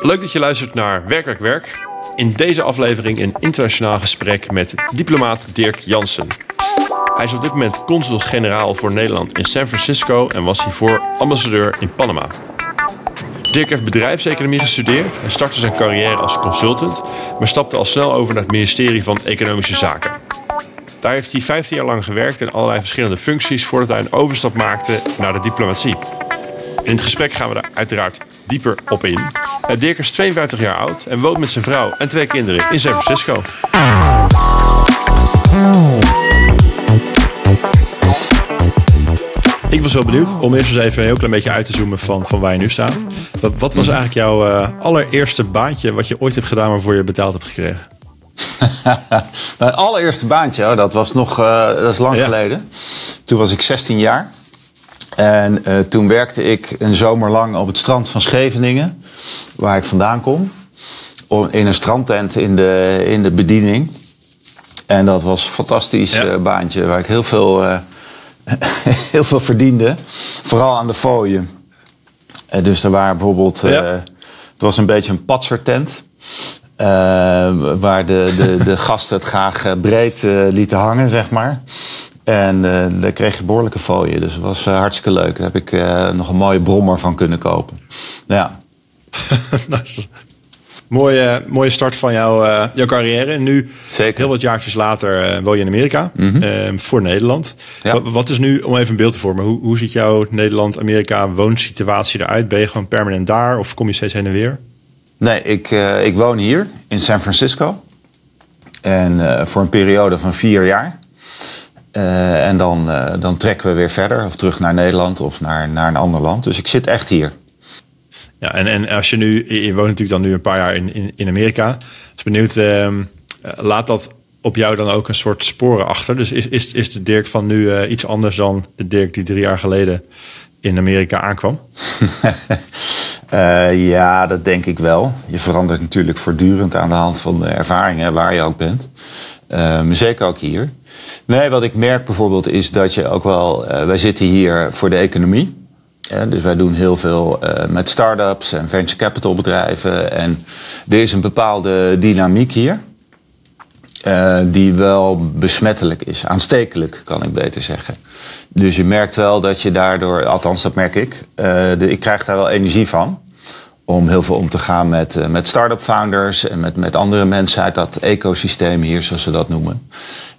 Leuk dat je luistert naar Werkwerk Werk. In deze aflevering een internationaal gesprek met diplomaat Dirk Jansen. Hij is op dit moment consul-generaal voor Nederland in San Francisco en was hiervoor ambassadeur in Panama. Dirk heeft bedrijfseconomie gestudeerd en startte zijn carrière als consultant, maar stapte al snel over naar het ministerie van Economische Zaken. Daar heeft hij 15 jaar lang gewerkt in allerlei verschillende functies voordat hij een overstap maakte naar de diplomatie. In het gesprek gaan we daar uiteraard dieper op in. Eh, Dirk is 52 jaar oud en woont met zijn vrouw en twee kinderen in San Francisco. Ik was wel benieuwd om eerst eens even een heel klein beetje uit te zoomen van, van waar je nu staat. Wat, wat was eigenlijk jouw eh, allereerste baantje wat je ooit hebt gedaan waarvoor je betaald hebt gekregen? Mijn allereerste baantje, oh, dat was nog uh, dat is lang Ja. geleden. Toen was ik 16 jaar. En eh, toen werkte ik een zomer lang op het strand van Scheveningen, waar ik vandaan kom. Om- In een strandtent in de, in de bediening. En dat was een fantastisch Ja. eh, baantje waar ik heel veel, eh, heel veel verdiende. Vooral aan de fooien. Eh, dus er waren bijvoorbeeld. Ja. Het was een beetje een patsertent. waar de, de, de gasten het graag breed lieten hangen, zeg maar. En daar kreeg je behoorlijke fooien. Dus dat was hartstikke leuk. Daar heb ik nog een mooie brommer van kunnen kopen. Ja. Mooie, mooie start van jouw, eh, jouw carrière. En nu, Zeker. heel wat jaartjes later, eh, woon je in Amerika eh, voor Nederland. Ja. Wat, is nu, om even een beeld te vormen, hoe, hoe ziet jouw Nederland-Amerika woonsituatie eruit? Ben je gewoon permanent daar of kom je steeds heen en weer? Nee, ik, ik woon hier in San Francisco. En voor een periode van vier jaar. En dan, dan trekken we weer verder. Of terug naar Nederland of naar, naar een ander land. Dus ik zit echt hier. Ja, en, en als je nu, je woont natuurlijk dan nu een paar jaar in, in, Amerika. Dus benieuwd, ehm, eh, laat dat op jou dan ook een soort sporen achter? Dus is, is, is de Dirk van nu eh, iets anders dan de Dirk die drie jaar geleden in Amerika aankwam? Eh, ja, dat denk ik wel. Je verandert natuurlijk voortdurend aan de hand van de ervaringen waar je ook bent. Eh, maar zeker ook hier. Nee, wat ik merk bijvoorbeeld is dat je ook wel... wij zitten hier voor de economie. Dus wij doen heel veel eh, met start-ups en venture capital bedrijven. En er is een bepaalde dynamiek hier. eh, die wel besmettelijk is. Aanstekelijk, kan ik beter zeggen. Dus je merkt wel dat je daardoor, althans dat merk ik, eh, ik krijg daar wel energie van. Om heel veel om te gaan met, met start-up founders en met, met andere mensen uit dat ecosysteem hier, zoals ze dat noemen.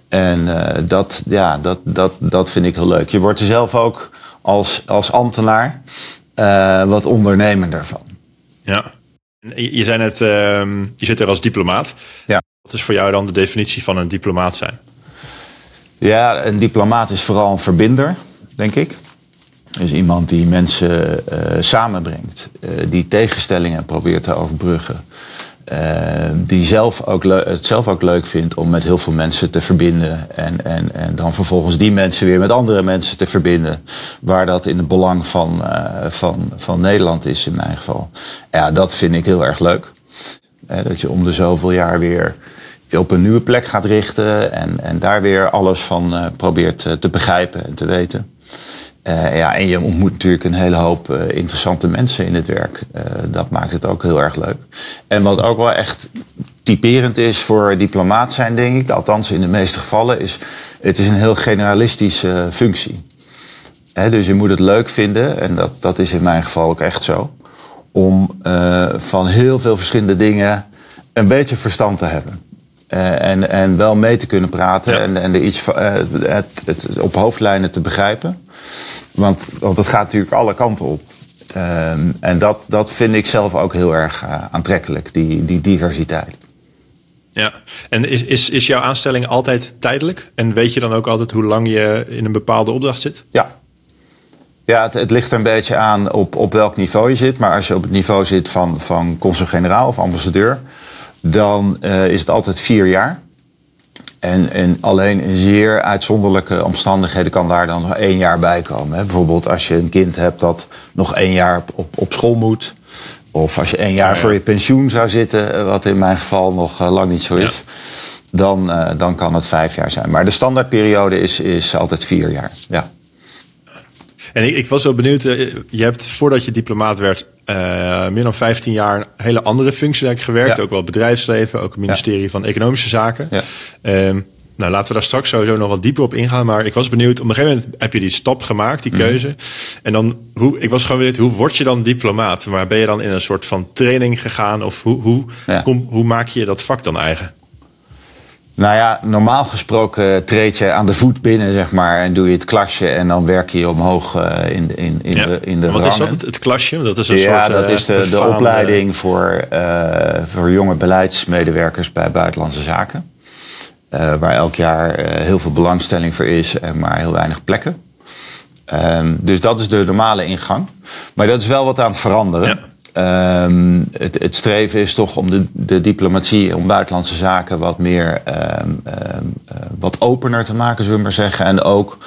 En dat, ja, dat, dat, dat vind ik heel leuk. Je wordt er zelf ook als, als ambtenaar eh, wat ondernemender van. Ja. Je zei net, ehm, je zit er als diplomaat. Ja. Wat is voor jou dan de definitie van een diplomaat zijn? Ja, een diplomaat is vooral een verbinder, denk ik. Dus iemand die mensen eh, samenbrengt, eh, die tegenstellingen probeert te overbruggen. Eh, die zelf ook het zelf ook leuk vindt om met heel veel mensen te verbinden. En, en, en dan vervolgens die mensen weer met andere mensen te verbinden. Waar dat in het belang van, eh, van, van Nederland is, in mijn geval. Ja, dat vind ik heel erg leuk. Hè, dat je om de zoveel jaar weer op een nieuwe plek gaat richten. En, en daar weer alles van eh, probeert eh, te begrijpen en te weten. Eh, ja, en je ontmoet natuurlijk een hele hoop eh, interessante mensen in het werk. Eh, dat maakt het ook heel erg leuk. En wat ook wel echt typerend is voor diplomaat zijn, denk ik, althans in de meeste gevallen, is het is een heel generalistische functie. Hè, dus je moet het leuk vinden, en dat, dat is in mijn geval ook echt zo, om van heel veel verschillende dingen een beetje verstand te hebben. En, en wel mee te kunnen praten Ja. en, en er iets het op hoofdlijnen te begrijpen. Want, want dat gaat natuurlijk alle kanten op. Ehm, en dat, dat vind ik zelf ook heel erg eh, aantrekkelijk, die, die diversiteit. Ja. En is, is, is jouw aanstelling altijd tijdelijk? En weet je dan ook altijd hoe lang je in een bepaalde opdracht zit? Ja. Ja, het, het ligt er een beetje aan op, op welk niveau je zit. Maar als je op het niveau zit van, van consul-generaal of ambassadeur, dan eh, is het altijd vier jaar. En, en alleen in zeer uitzonderlijke omstandigheden kan daar dan nog één jaar bij komen. Hè. Bijvoorbeeld als je een kind hebt dat nog één jaar op, op, school moet. Of als je één jaar ja. voor je pensioen zou zitten, eh, wat in mijn geval nog eh, lang niet zo is. Dan, eh, dan kan het vijf jaar zijn. Maar de standaardperiode is, is altijd vier jaar. Ja. En ik, ik was wel benieuwd, eh, je hebt voordat je diplomaat werd, uh, meer dan 15 jaar een hele andere functie eigenlijk gewerkt. Ook wel bedrijfsleven, ook het ministerie van Economische Zaken. Ja. Um, nou, laten we daar straks sowieso nog wat dieper op ingaan. Maar ik was benieuwd, op een gegeven moment heb je die stap gemaakt, die mhm. keuze. En dan, hoe, ik was gewoon benieuwd, hoe word je dan diplomaat? Maar ben je dan in een soort van training gegaan? Of hoe, hoe, kom, hoe maak je dat vak dan eigen? Nou ja, normaal gesproken treed je aan de voet binnen, zeg maar, en doe je het klasje en dan werk je omhoog uh, in, in, in, de, in de Wat is dat, het, het, klasje? Dat is een ja, soort, dat uh, is de, de opleiding voor, uh, voor jonge beleidsmedewerkers bij Buitenlandse Zaken. Waar elk jaar heel veel belangstelling voor is, en maar heel weinig plekken. Um, dus dat is de normale ingang. Maar dat is wel wat aan het veranderen. Ja. Um, het, het, streven is toch om de, de, diplomatie, om buitenlandse zaken wat meer, um, uh, wat opener te maken, zullen we maar zeggen. En ook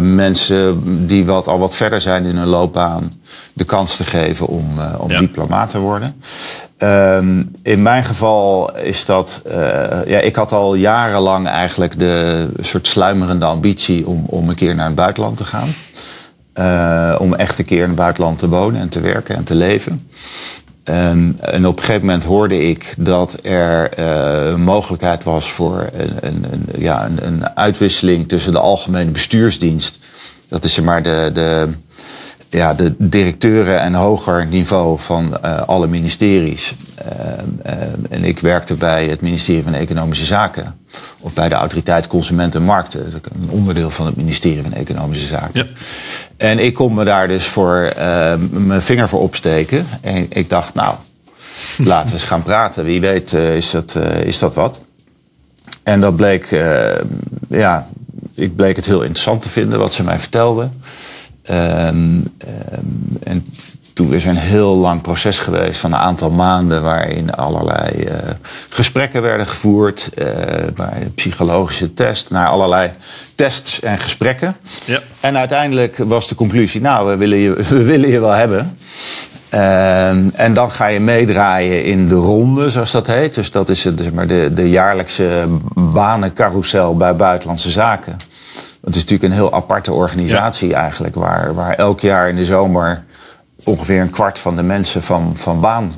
mensen die wat, al wat verder zijn in hun loopbaan, de kans te geven om, om ja. diplomaat te worden. Um, in mijn geval is dat. Uh, ja, ik had al jarenlang eigenlijk de soort sluimerende ambitie om, om een keer naar het buitenland te gaan. Uh, om echt een keer in het buitenland te wonen en te werken en te leven. En op een gegeven moment hoorde ik dat er uh, een mogelijkheid was voor een, een, een ja, een, een, uitwisseling tussen de algemene bestuursdienst. Dat is zeg maar de, de, ja, de directeuren en hoger niveau van uh, alle ministeries. Uh, uh, en ik werkte bij het ministerie van Economische Zaken. Of bij de Autoriteit Consumenten en Markten. Een onderdeel van het ministerie van Economische Zaken. Ja. En ik kon me daar dus voor mijn vinger voor opsteken. En ik dacht, nou, laten we eens gaan praten. Wie weet is, dat, is dat wat. En dat bleek, ja, ik bleek het heel interessant te vinden wat ze mij vertelden. Um, um, en toen is er een heel lang proces geweest van een aantal maanden waarin allerlei uh, gesprekken werden gevoerd, uh, bij een psychologische test, naar allerlei tests en gesprekken. Ja. En uiteindelijk was de conclusie, nou, we willen je, we willen je wel hebben. Um, en dan ga je meedraaien in de ronde, zoals dat heet. Dus dat is het, zeg maar, de, de jaarlijkse banencarousel bij buitenlandse zaken. Het is natuurlijk een heel aparte organisatie eigenlijk, waar, waar elk jaar in de zomer ongeveer een kwart van de mensen van, van baan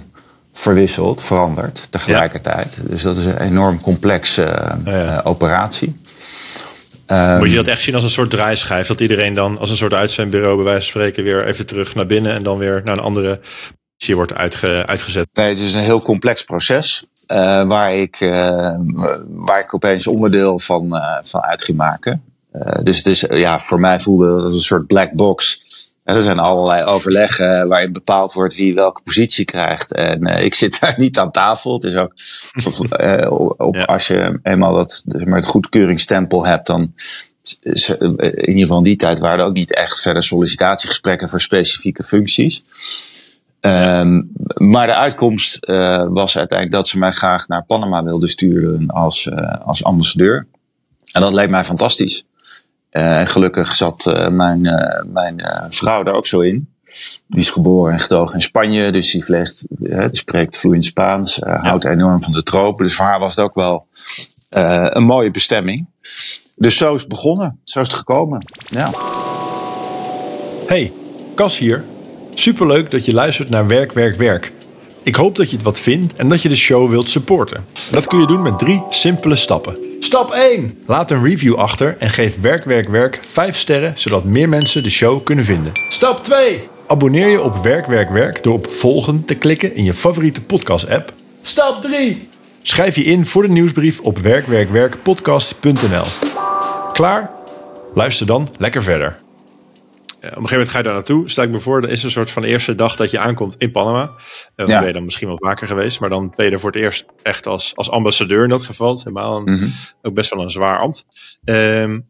verwisselt, verandert tegelijkertijd. Dus dat is een enorm complexe uh, operatie. Um, Moet je dat echt zien als een soort draaischijf? Dat iedereen dan als een soort uitzendbureau bij wijze van spreken weer even terug naar binnen en dan weer naar een andere positie wordt uitge, uitgezet? Nee, het is een heel complex proces uh, waar, ik, uh, waar ik opeens onderdeel van, van uit ging maken. Uh, dus het is, ja, voor mij voelde het als een soort black box. En er zijn allerlei overleggen waarin bepaald wordt wie welke positie krijgt. En uh, ik zit daar niet aan tafel. Het is ook, uh, op, ja. als je eenmaal dat, dus maar het goedkeuringstempel hebt, dan in ieder geval in die tijd waren er ook niet echt verder sollicitatiegesprekken voor specifieke functies. Um, maar de uitkomst was uiteindelijk dat ze mij graag naar Panama wilden sturen als, als ambassadeur. En dat leek mij fantastisch. Uh, gelukkig zat uh, mijn, uh, mijn vrouw daar ook zo in. Die is geboren en getogen in Spanje, dus die, vleegt, die spreekt vloeiend Spaans, ja. houdt enorm van de tropen. Dus voor haar was het ook wel een mooie bestemming. Dus zo is het begonnen, zo is het gekomen. Ja. Hey, Cas hier. Superleuk dat je luistert naar Werk, Werk, Werk. Ik hoop dat je het wat vindt en dat je de show wilt supporten. Dat kun je doen met drie simpele stappen. Stap 1. Laat een review achter en geef Werk, Werk, Werk 5 sterren, zodat meer mensen de show kunnen vinden. Stap 2. Abonneer je op Werk, Werk, Werk door op volgen te klikken in je favoriete podcast-app. Stap 3. Schrijf je in voor de nieuwsbrief op werkwerkwerkpodcast.nl. Klaar? Luister dan lekker verder een gegeven moment ga je daar naartoe. Stel ik me voor, dan is een soort van eerste dag dat je aankomt in Panama. Uh, ja. ben je dan misschien wel vaker geweest. Maar dan ben je er voor het eerst echt als, als ambassadeur in dat geval. helemaal een, mm -hmm. ook best wel een zwaar ambt. Um,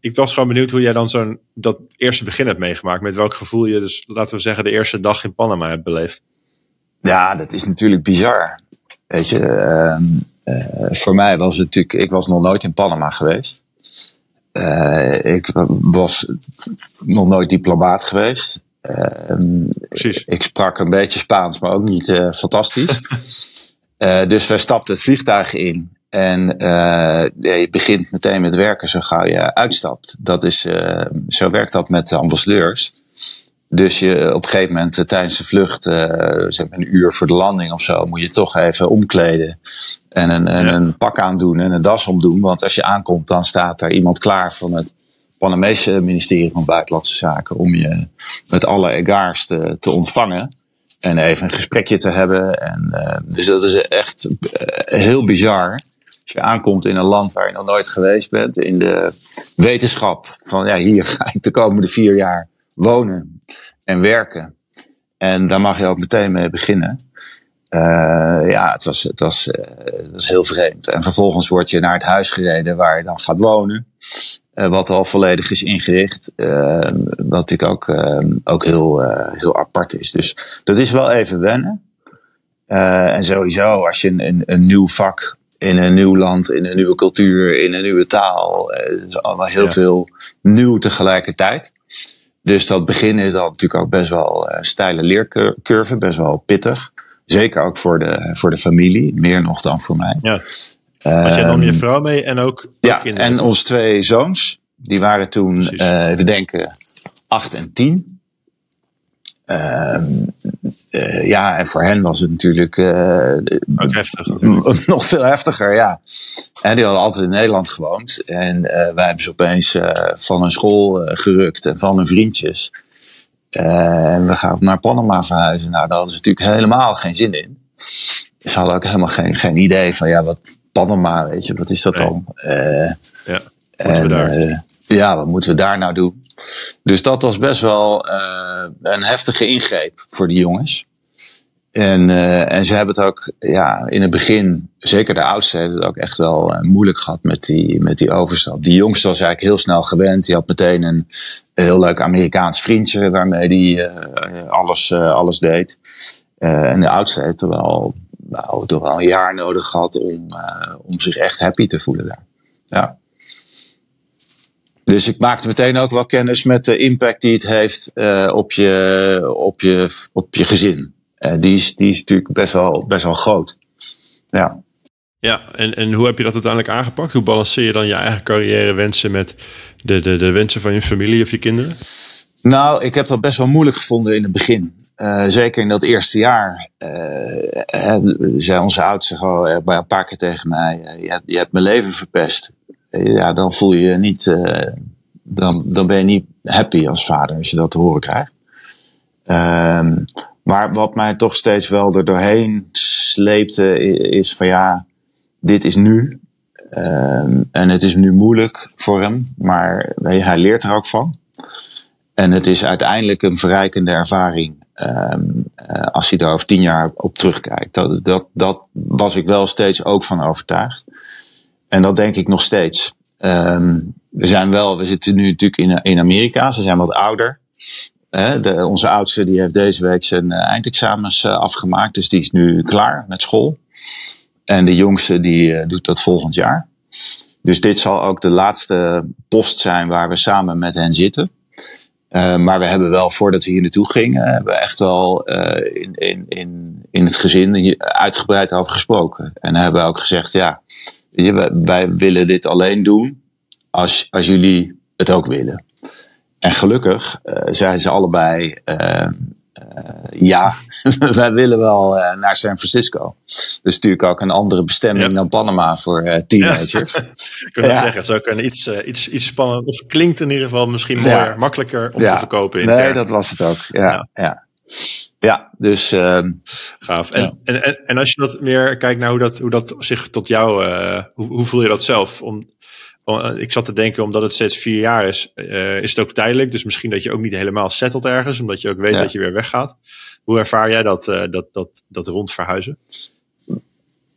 ik was gewoon benieuwd hoe jij dan zo'n dat eerste begin hebt meegemaakt. Met welk gevoel je dus, laten we zeggen, de eerste dag in Panama hebt beleefd. Ja, dat is natuurlijk bizar. Weet je, uh, uh, voor mij was het natuurlijk, ik was nog nooit in Panama geweest. Uh, ik was nog nooit diplomaat geweest. Uh, Precies. Ik sprak een beetje Spaans, maar ook niet uh, fantastisch. dus wij stapten het vliegtuig in. En je begint meteen met werken zo gauw je uitstapt. Dat is, zo werkt dat met ambassadeurs. Dus je, op een gegeven moment tijdens de vlucht, zeg maar een uur voor de landing of zo, moet je toch even omkleden. En een, en een pak aandoen en een das omdoen. Want als je aankomt, dan staat daar iemand klaar van het Panamese ministerie van Buitenlandse Zaken om je met alle egaars te, te ontvangen. En even een gesprekje te hebben. En, uh, dus dat is echt uh, heel bizar. Als je aankomt in een land waar je nog nooit geweest bent. In de wetenschap van ja, hier ga ik de komende vier jaar wonen en werken. En daar mag je ook meteen mee beginnen. Uh, ja, het was, het, was, het was heel vreemd. En vervolgens word je naar het huis gereden waar je dan gaat wonen. Uh, wat al volledig is ingericht. Wat natuurlijk ook, ook heel, heel apart is. Dus dat is wel even wennen. en sowieso, als je een, een, een, nieuw vak in een nieuw land, in een nieuwe cultuur, in een nieuwe taal. Het is allemaal heel ja. veel nieuw tegelijkertijd. Dus dat begin is dan natuurlijk ook best wel steile leercurve, best wel pittig. Zeker ook voor de, voor de familie, meer nog dan voor mij. Ja. Had jij dan je vrouw mee en ook, ja, kinderen? en onze twee zoons. Die waren toen, uh, even denken, acht en tien. Uh, uh, ja, en voor hen was het natuurlijk. Uh, Ook heftig, natuurlijk. Nog veel heftiger, ja. En die hadden altijd in Nederland gewoond. En wij hebben ze opeens van hun school gerukt en van hun vriendjes. En we gaan naar Panama verhuizen. Nou, daar hadden ze natuurlijk helemaal geen zin in. Ze hadden ook helemaal geen, geen idee van, ja, wat Panama, weet je, wat is dat Nee. dan? Eh, Ja, we daar. eh, ja, wat moeten we daar nou doen? Dus dat was best wel eh, een heftige ingreep voor die jongens. En, eh, en ze hebben het ook ja, in het begin, zeker de oudste, heeft het ook echt wel eh, moeilijk gehad met die, met die overstap. Die jongste was eigenlijk heel snel gewend. Die had meteen een, heel leuk Amerikaans vriendje waarmee die eh, alles, alles deed. En de oudste heeft er wel, nou, toch wel een jaar nodig gehad om, om zich echt happy te voelen daar. Ja. Dus ik maakte meteen ook wel kennis met de impact die het heeft op, je, op, je, op je gezin. Eh, die, is, die is natuurlijk best wel, best wel groot. Ja. Ja, en, en hoe heb je dat uiteindelijk aangepakt? Hoe balanceer je dan je eigen carrière wensen met de, de, de wensen van je familie of je kinderen? Nou, ik heb dat best wel moeilijk gevonden in het begin. Eh, zeker in dat eerste jaar. eh, zei onze oudste gewoon bij een paar keer tegen mij: je, hebt, je hebt mijn leven verpest. Ja, dan voel je je niet. dan, dan ben je niet happy als vader als je dat te horen krijgt. Maar wat mij toch steeds wel er doorheen sleepte, is van ja, dit is nu. Ehm, en het is nu moeilijk voor hem, maar hij leert er ook van. En het is uiteindelijk een verrijkende ervaring ehm, eh, als hij er over tien jaar op terugkijkt. Dat, dat, dat was ik wel steeds ook van overtuigd. En dat denk ik nog steeds. Ehm, we zijn wel, we zitten nu natuurlijk in, in Amerika, ze zijn wat ouder. De, onze oudste die heeft deze week zijn eh, eindexamens eh, afgemaakt, dus die is nu klaar met school. En de jongste die eh, doet dat volgend jaar. Dus dit zal ook de laatste post zijn waar we samen met hen zitten. Maar we hebben wel, voordat we hier naartoe gingen, hebben we echt wel in, in, in, in het gezin uitgebreid over gesproken. En hebben we ook gezegd, ja, wij, wij willen dit alleen doen als, als jullie het ook willen. En gelukkig uh, zeiden ze allebei, uh, ja, wij willen wel uh, naar San Francisco. Dus natuurlijk ook een andere bestemming ja. dan Panama voor uh, teenagers. Ja. ik wil ja. zeggen, het is ook een iets, uh, iets, iets spannend. Of klinkt in ieder geval misschien mooier, makkelijker om te verkopen. In nee, dat was het ook. Ja, ja. ja. dus. ehm, Gaaf. En, en, en, en, als je dat meer kijkt naar hoe dat, hoe dat zich tot jou. eh, hoe, hoe voel je dat zelf? Om, ik zat te denken, omdat het steeds vier jaar is, uh, is het ook tijdelijk. Dus misschien dat je ook niet helemaal settelt ergens, omdat je ook weet ja. dat je weer weggaat. Hoe ervaar jij dat, uh, dat, dat, dat rondverhuizen?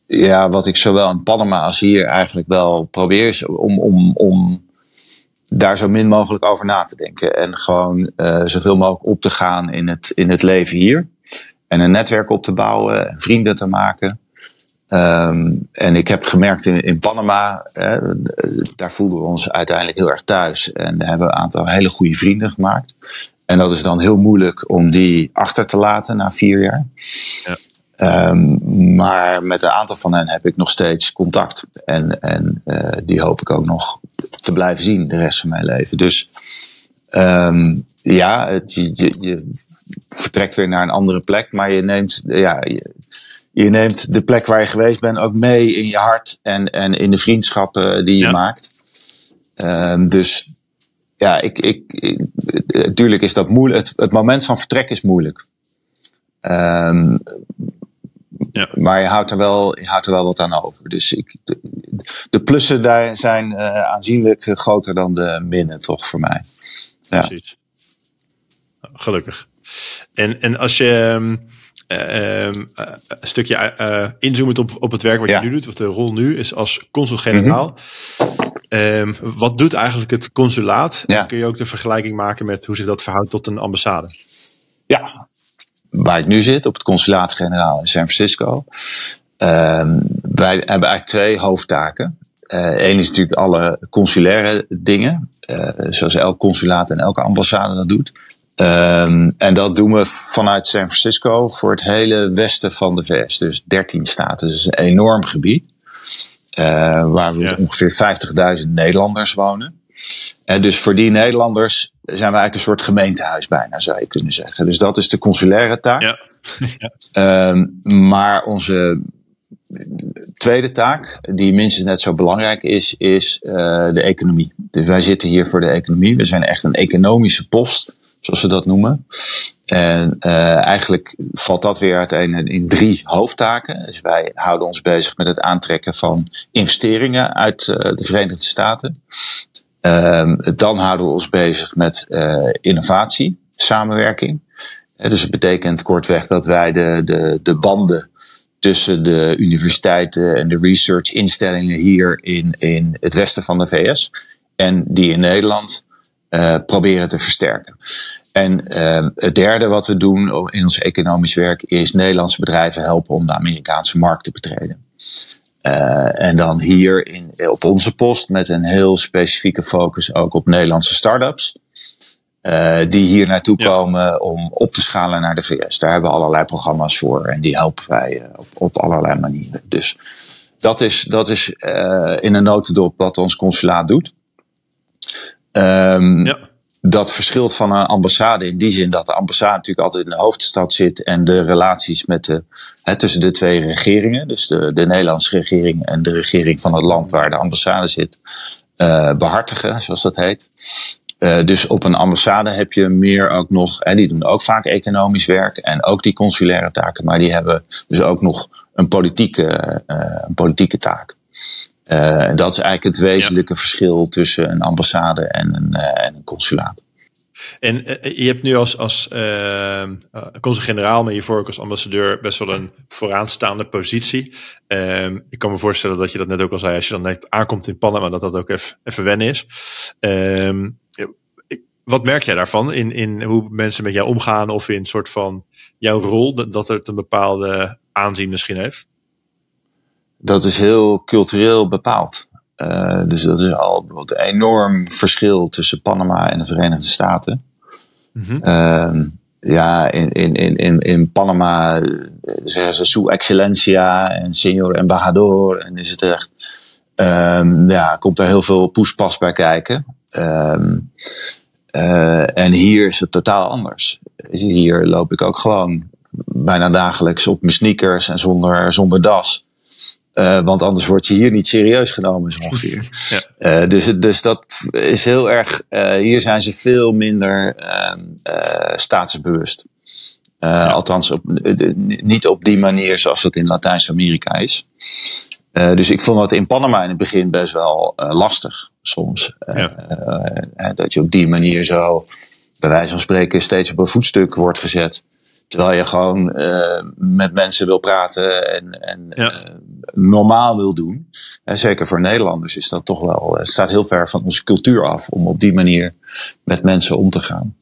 Ja, wat ik zowel in Panama als hier eigenlijk wel probeer is om, om, om daar zo min mogelijk over na te denken. En gewoon uh, zoveel mogelijk op te gaan in het, in het leven hier. En een netwerk op te bouwen, en vrienden te maken. Um, en ik heb gemerkt in, in Panama, hè, daar voelden we ons uiteindelijk heel erg thuis. En daar hebben we een aantal hele goede vrienden gemaakt. En dat is dan heel moeilijk om die achter te laten na vier jaar. Ja. Ehm, maar met een aantal van hen heb ik nog steeds contact. En, en uh, die hoop ik ook nog te blijven zien de rest van mijn leven. Dus um, ja, het, je, je, vertrekt weer naar een andere plek, maar je neemt, ja, je, je, neemt de plek waar je geweest bent ook mee in je hart en, en in de vriendschappen die je maakt. Um, dus ja, ik, ik, ik, natuurlijk is dat moeilijk. Het, het moment van vertrek is moeilijk. Um, ja. Maar je houdt, er wel, je houdt er wel wat aan over. Dus ik, de, de plussen daar zijn uh, aanzienlijk groter dan de minnen, toch voor mij. Ja. Precies. Gelukkig. En, en als je uh, um, een stukje uh, inzoomt op, op het werk wat je nu doet, of de rol nu is als consul-generaal. Mm wat doet eigenlijk het consulaat? Ja. kun je ook de vergelijking maken met hoe zich dat verhoudt tot een ambassade? Ja, waar ik nu zit, op het consulaat-generaal in San Francisco. Uh, wij hebben eigenlijk twee hoofdtaken. Eén uh, is natuurlijk alle consulaire dingen, zoals elk consulaat en elke ambassade dat doet. Uh, en dat doen we vanuit San Francisco voor het hele westen van de VS. Dus 13 staten. Dus een enorm gebied. Uh, waar ja. ongeveer 50.000 Nederlanders wonen. En dus voor die Nederlanders zijn we eigenlijk een soort gemeentehuis bijna, zou je kunnen zeggen. Dus dat is de consulaire taak. Ja. ja. Um, maar onze tweede taak, die minstens net zo belangrijk is, is uh, de economie. Dus wij zitten hier voor de economie. We zijn echt een economische post, zoals ze dat noemen. En uh, eigenlijk valt dat weer uiteen in drie hoofdtaken. Dus wij houden ons bezig met het aantrekken van investeringen uit uh, de Verenigde Staten. Um, dan houden we ons bezig met uh, innovatie, samenwerking. Dus het betekent kortweg dat wij de, de, de banden tussen de universiteiten en de researchinstellingen hier in, in het westen van de VS en die in Nederland uh, proberen te versterken. En uh, het derde wat we doen in ons economisch werk is Nederlandse bedrijven helpen om de Amerikaanse markt te betreden. Uh, en dan hier in, op onze post met een heel specifieke focus ook op Nederlandse start-ups. Uh, die hier naartoe ja. komen om op te schalen naar de VS. Daar hebben we allerlei programma's voor en die helpen wij op, op allerlei manieren. Dus dat is, dat is in een notendop wat ons consulaat doet. Um, ja dat verschilt van een ambassade in die zin dat de ambassade natuurlijk altijd in de hoofdstad zit en de relaties met de, hè, tussen de twee regeringen, dus de, de Nederlandse regering en de regering van het land waar de ambassade zit, uh, behartigen, zoals dat heet. Uh, dus op een ambassade heb je meer ook nog, en die doen ook vaak economisch werk en ook die consulaire taken, maar die hebben dus ook nog een politieke, uh, een politieke taak. Uh, dat is eigenlijk het wezenlijke ja. verschil tussen een ambassade en een, uh, en een consulaat. En uh, je hebt nu als, als consul-generaal, maar hiervoor ook als ambassadeur best wel een vooraanstaande positie. Ehm, ik kan me voorstellen dat je dat net ook al zei, als je dan net aankomt in Panama, dat dat ook even, even wennen is. Ehm, wat merk jij daarvan in, in hoe mensen met jou omgaan of in soort van jouw rol, dat, dat het een bepaalde aanzien misschien heeft? Dat is heel cultureel bepaald. Uh, dus dat is al een enorm verschil tussen Panama en de Verenigde Staten. Mm -hmm. uh, ja, in, in, in, in Panama zeggen ze su excellencia en señor embajador. En is het echt, um, ja, komt er heel veel poespas bij kijken. Um, uh, en hier is het totaal anders. Hier loop ik ook gewoon bijna dagelijks op mijn sneakers en zonder, zonder das. Uh, want anders word je hier niet serieus genomen, zo ongeveer. Ja. Uh, dus, dus dat is heel erg. Uh, hier zijn ze veel minder staatsbewust. Ja. Althans, op, niet op die manier zoals het in Latijns-Amerika is. dus ik vond dat in Panama in het begin best wel lastig, soms. Ja. dat je op die manier zo, bij wijze van spreken, steeds op een voetstuk wordt gezet. Terwijl je gewoon uh, met mensen wil praten en, en ja. uh, normaal wil doen. En zeker voor Nederlanders is dat toch wel, uh, staat heel ver van onze cultuur af om op die manier met mensen om te gaan.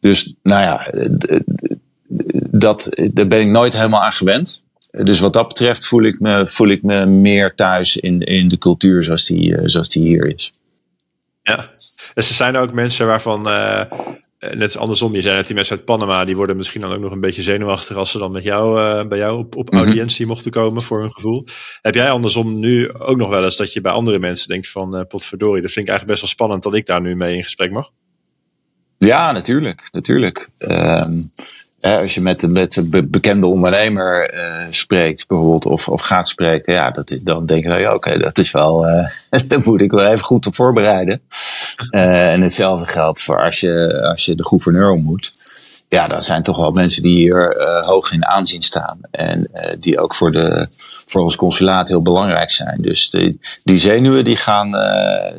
Dus nou ja, dat, daar ben ik nooit helemaal aan gewend. Dus wat dat betreft voel ik me, voel ik me meer thuis in, in de cultuur zoals die, zoals die hier is. Ja, dus er zijn ook mensen waarvan net als andersom, je zei net die mensen uit Panama, die worden misschien dan ook nog een beetje zenuwachtig als ze dan met jou, uh, bij jou op, op mhm. audiëntie mochten komen voor hun gevoel. Heb jij andersom nu ook nog wel eens dat je bij andere mensen denkt van uh, potverdorie, dat vind ik eigenlijk best wel spannend dat ik daar nu mee in gesprek mag? Ja, natuurlijk. natuurlijk. Um, als je met, met een bekende ondernemer uh, spreekt, bijvoorbeeld, of, of gaat spreken, ja, dat, dan denk je, ja, oké, dat is wel, uh, moet ik wel even goed op voorbereiden. Uh, en hetzelfde geldt voor als je, als je de gouverneur ontmoet. Ja, dat zijn toch wel mensen die hier hoog in aanzien staan. En die ook voor, de, voor ons consulaat heel belangrijk zijn. Dus die, die zenuwen die gaan,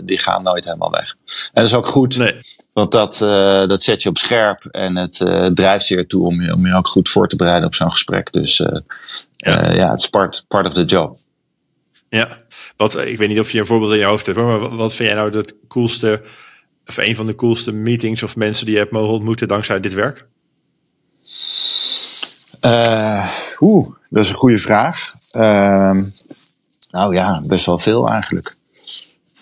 die gaan nooit helemaal weg. En dat is ook goed. Nee. Want dat, uh, dat zet je op scherp en het uh, drijft je ertoe om je, om je ook goed voor te bereiden op zo'n gesprek. Dus uh, ja. ja, het is part, part of the job. Ja, wat, ik weet niet of je een voorbeeld in je hoofd hebt, maar wat vind jij nou het coolste, of een van de coolste meetings of mensen die je hebt mogen ontmoeten dankzij dit werk? Oeh, dat is een goede vraag. Ehm, nou ja, best wel veel eigenlijk.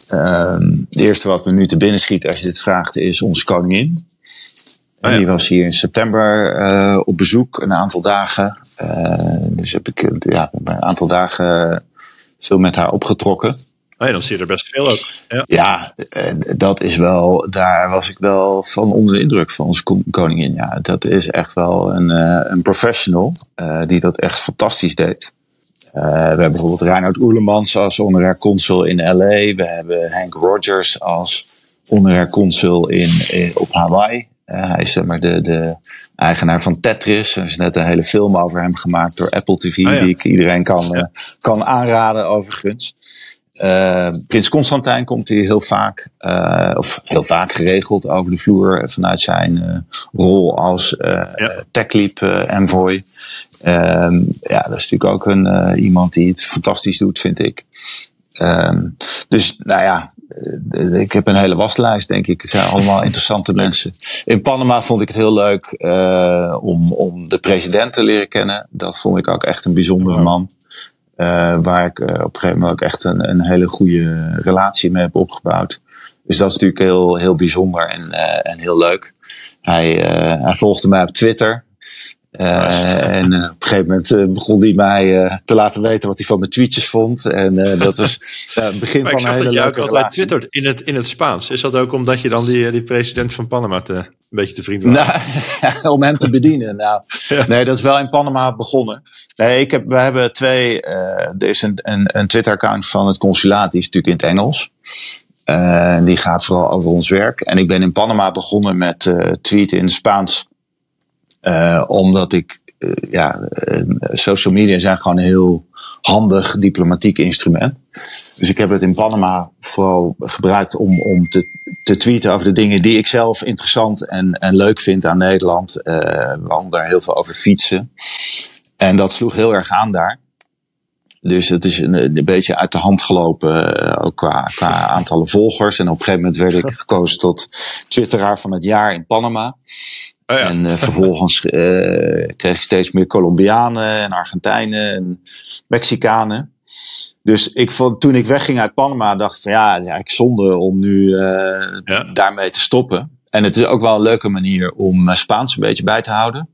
Ehm, het eerste wat me nu te binnen schiet als je dit vraagt is onze koningin. Oh Die was hier in september uh, op bezoek, een aantal dagen. Uh, dus heb ik ja, een aantal dagen veel met haar opgetrokken. Oh ja, dan zie je er best veel ook. Ja. ja, dat is wel, daar was ik wel van onder de indruk van onze koningin. Ja, dat is echt wel een, uh, een professional die dat echt fantastisch deed. Uh, we hebben bijvoorbeeld Reinhard Oerlemans als honorair consul in LA. We hebben Hank Rogers als honorair consul in, in op Hawaii. Uh, hij is zeg maar de, de eigenaar van Tetris. Er is net een hele film over hem gemaakt door Apple TV, oh die ik iedereen kan, ja. uh, kan aanraden overigens. Uh, Prins Constantijn komt hier heel vaak, uh, of heel vaak geregeld over de vloer vanuit zijn uh, rol als ja. TechLeap envoy. Ehm, ja, dat is natuurlijk ook een, iemand die het fantastisch doet, vind ik. Ehm, dus nou ja, ik heb een hele waslijst, denk ik. Het zijn allemaal interessante mensen. In Panama vond ik het heel leuk om, om de president te leren kennen. Dat vond ik ook echt een bijzondere man. Uh, waar ik uh, op een gegeven moment ook echt een, een hele goede relatie mee heb opgebouwd. Dus dat is natuurlijk heel, heel bijzonder en, uh, en heel leuk. Hij, hij volgde mij op Twitter. Uh, en uh, op een gegeven moment uh, begon hij mij te laten weten wat hij van mijn tweetjes vond. En dat was het begin van een hele leuke relatie. altijd twittert in het, in het Spaans. Is dat ook omdat je dan die, die president van Panama te, een beetje te vriend was? Nou, om hem te bedienen. Nou, ja. Nee, dat is wel in Panama begonnen. Nee, ik heb, we hebben twee. er is een, een, een Twitter-account van het consulaat, die is natuurlijk in het Engels. die gaat vooral over ons werk. En ik ben in Panama begonnen met tweeten in het Spaans uh, omdat ik, uh, ja, uh, social media zijn gewoon een heel handig diplomatiek instrument. Dus ik heb het in Panama vooral gebruikt om, om te, te tweeten over de dingen die ik zelf interessant en, en leuk vind aan Nederland. we hadden daar heel veel over fietsen. En dat sloeg heel erg aan daar. Dus het is een, een beetje uit de hand gelopen, ook qua, qua aantallen volgers. En op een gegeven moment werd ik gekozen tot Twitteraar van het jaar in Panama. Oh ja. En uh, vervolgens uh, kreeg ik steeds meer Colombianen en Argentijnen en Mexicanen. Dus ik vond, toen ik wegging uit Panama, dacht ik van ja, ja ik zonde om nu uh, ja. daarmee te stoppen. En het is ook wel een leuke manier om Spaans een beetje bij te houden.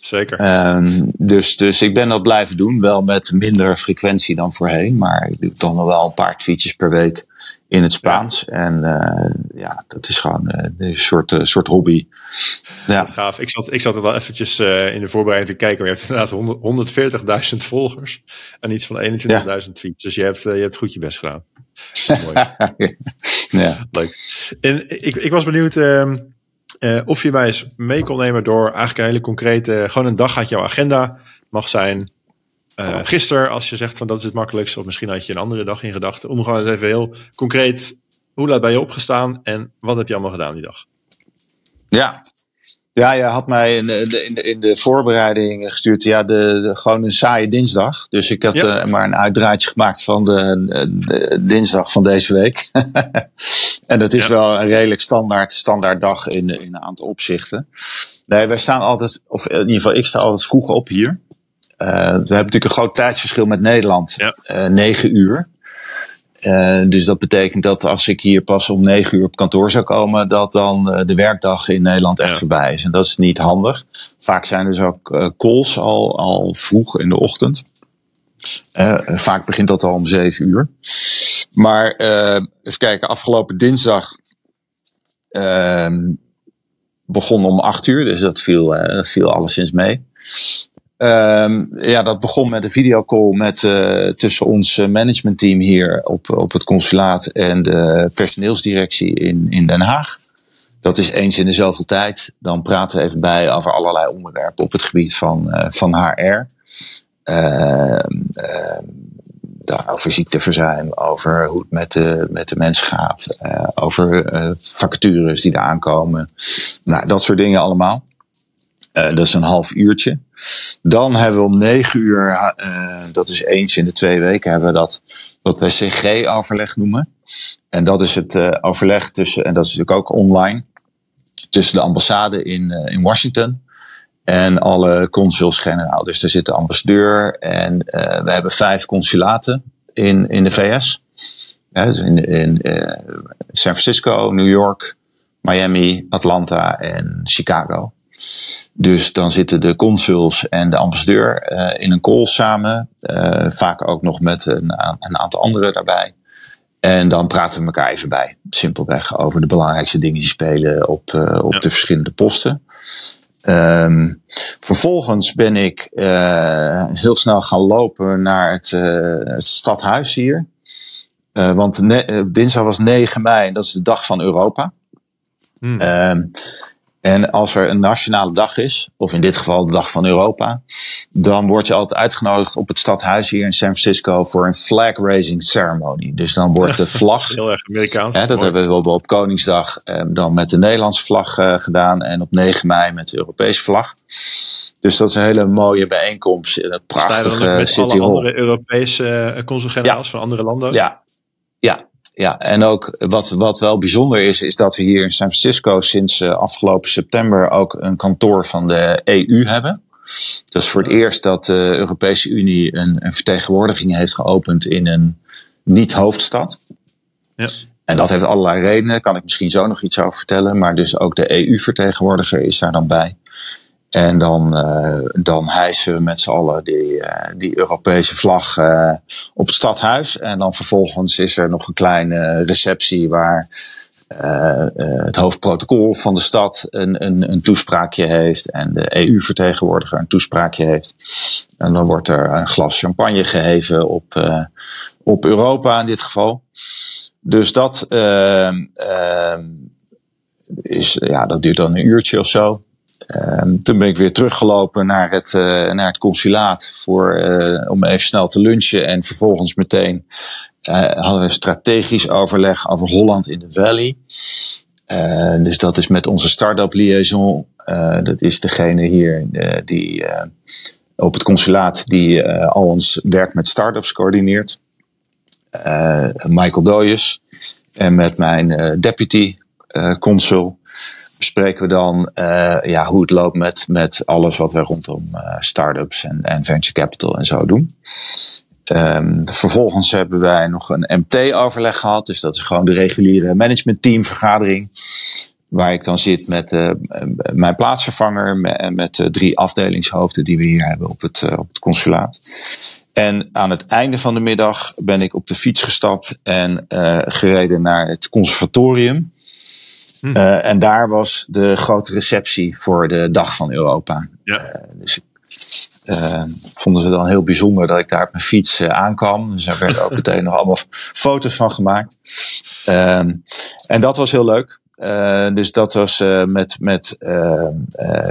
Zeker. Um, dus, dus ik ben dat blijven doen. Wel met minder frequentie dan voorheen. Maar ik doe toch nog wel een paar tweetjes per week in het Spaans. Ja. En uh, ja, dat is gewoon uh, een soort, uh, soort hobby. Ja. gaaf. Ik zat, ik zat er wel eventjes in de voorbereiding te kijken. Maar je hebt inderdaad 140.000 volgers en iets van 21.000 ja. tweets. Dus je hebt, je hebt goed je best gedaan. Mooi. ja. Leuk. En ik, ik was benieuwd ehm, of je mij eens mee kon nemen door eigenlijk een hele concrete, gewoon een dag uit jouw agenda mag zijn uh, gisteren, als je zegt van dat is het makkelijkst, of misschien had je een andere dag in gedachten, om gewoon eens even heel concreet, hoe laat ben je opgestaan en wat heb je allemaal gedaan die dag? Ja, ja, je had mij in de, in de, in de voorbereiding gestuurd. Ja, de, de, gewoon een saaie dinsdag. Dus ik had ja. uh, maar een uitdraadje gemaakt van de, de dinsdag van deze week. en dat is ja. wel een redelijk standaard, standaard dag in, in een aantal opzichten. Nee, wij staan altijd, of in ieder geval ik sta altijd vroeg op hier. Uh, we hebben natuurlijk een groot tijdsverschil met Nederland. Ja. Uh, negen uur. dus dat betekent dat als ik hier pas om negen uur op kantoor zou komen, dat dan de werkdag in Nederland echt voorbij is. En dat is niet handig. Vaak zijn er dus ook calls al, al vroeg in de ochtend. vaak begint dat al om zeven uur. Maar even kijken, afgelopen dinsdag ehm, begon om acht uur, dus dat viel, dat viel alleszins mee. Um, ja, dat begon met een videocall met, uh, tussen ons eh, managementteam hier op, op het consulaat en de personeelsdirectie in, in Den Haag. Dat is eens in de zoveel tijd. Dan praten we even bij over allerlei onderwerpen op het gebied van, uh, van HR. Uh, over ziekteverzuim, over hoe het met de, met de mens gaat, over vacatures die er aankomen. Nou, dat soort dingen allemaal. Dat is een half uurtje. Dan hebben we om negen uur, uh, dat is eens in de twee weken, hebben we dat wat wij CG-overleg noemen. En dat is het uh, overleg tussen, en dat is natuurlijk ook online, tussen de ambassade in, in Washington en alle consuls-generaal. Dus daar zit de ambassadeur en we hebben vijf consulaten in, in de VS. Ja, dus in, in San Francisco, New York, Miami, Atlanta en Chicago. Dus dan zitten de consuls en de ambassadeur uh, in een call samen. Uh, vaak ook nog met een, een, aantal anderen daarbij. En dan praten we elkaar even bij. Simpelweg over de belangrijkste dingen die spelen op, uh, op ja. de verschillende posten. Um, vervolgens ben ik heel snel gaan lopen naar het, het stadhuis hier. want dinsdag was 9 mei, dat is de dag van Europa. Hmm. Um, en als er een nationale dag is, of in dit geval de dag van Europa, dan word je altijd uitgenodigd op het stadhuis hier in San Francisco voor een flag raising ceremony. Dus dan wordt de vlag. Heel erg Amerikaans. Hè, dat hebben we op Koningsdag eh, dan met de Nederlandse vlag uh, gedaan en op 9 mei met de Europese vlag. Dus dat is een hele mooie bijeenkomst in het prachtige met City alle Hall. andere Europese uh, consul-generaals ja. van andere landen. Ja, ja, ja, en ook wat, wat wel bijzonder is, is dat we hier in San Francisco sinds uh, afgelopen september ook een kantoor van de EU hebben. Dat is voor het eerst dat de Europese Unie een, een vertegenwoordiging heeft geopend in een niet-hoofdstad. Ja. En dat heeft allerlei redenen, kan ik misschien zo nog iets over vertellen. Maar dus ook de EU-vertegenwoordiger is daar dan bij. En dan, uh, dan hijsen we met z'n allen die, uh, die Europese vlag uh, op het stadhuis. En dan vervolgens is er nog een kleine receptie waar het hoofdprotocol van de stad een, een, een toespraakje heeft. En de EU-vertegenwoordiger een toespraakje heeft. En dan wordt er een glas champagne geheven op, op Europa in dit geval. Dus dat, is, ja, dat duurt dan een uurtje of zo. Um, toen ben ik weer teruggelopen naar het, uh, naar het consulaat voor, uh, om even snel te lunchen. En vervolgens meteen uh, hadden we strategisch overleg over Holland in de Valley. dus dat is met onze start-up liaison. dat is degene hier die op het consulaat die al ons werk met start-ups coördineert. Michael Doyes. En met mijn deputy consul bespreken we dan uh, ja, hoe het loopt met, met alles wat we rondom uh, startups en, en venture capital en zo doen. Um, vervolgens hebben wij nog een MT-overleg gehad. Dus dat is gewoon de reguliere managementteamvergadering. Waar ik dan zit met uh, mijn plaatsvervanger en met, met drie afdelingshoofden die we hier hebben op het, op het consulaat. En aan het einde van de middag ben ik op de fiets gestapt en gereden naar het conservatorium. Uh, en daar was de grote receptie voor de Dag van Europa. Ja. Uh, dus uh, vonden ze dan heel bijzonder dat ik daar op mijn fiets aankwam. Dus daar werden ook meteen nog allemaal foto's van gemaakt. Ehm, en dat was heel leuk. dus dat was met, met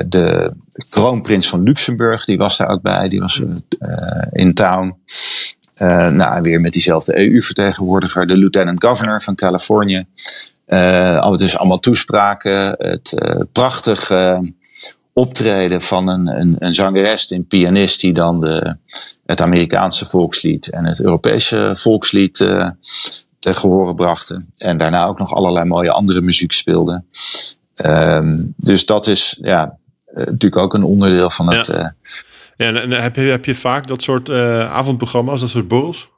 de kroonprins van Luxemburg. Die was daar ook bij. Die was in town. nou, weer met diezelfde EU-vertegenwoordiger. De lieutenant governor van Californië. Uh, dus allemaal toespraken. Het uh, prachtig uh, optreden van een, een, een zangeres, een pianist, die dan de, het Amerikaanse volkslied en het Europese volkslied uh, tegen horen brachten. En daarna ook nog allerlei mooie andere muziek speelde. Um, dus dat is ja, natuurlijk ook een onderdeel van het. Ja, ja en heb, je, heb je vaak dat soort avondprogramma's, dat soort borrels?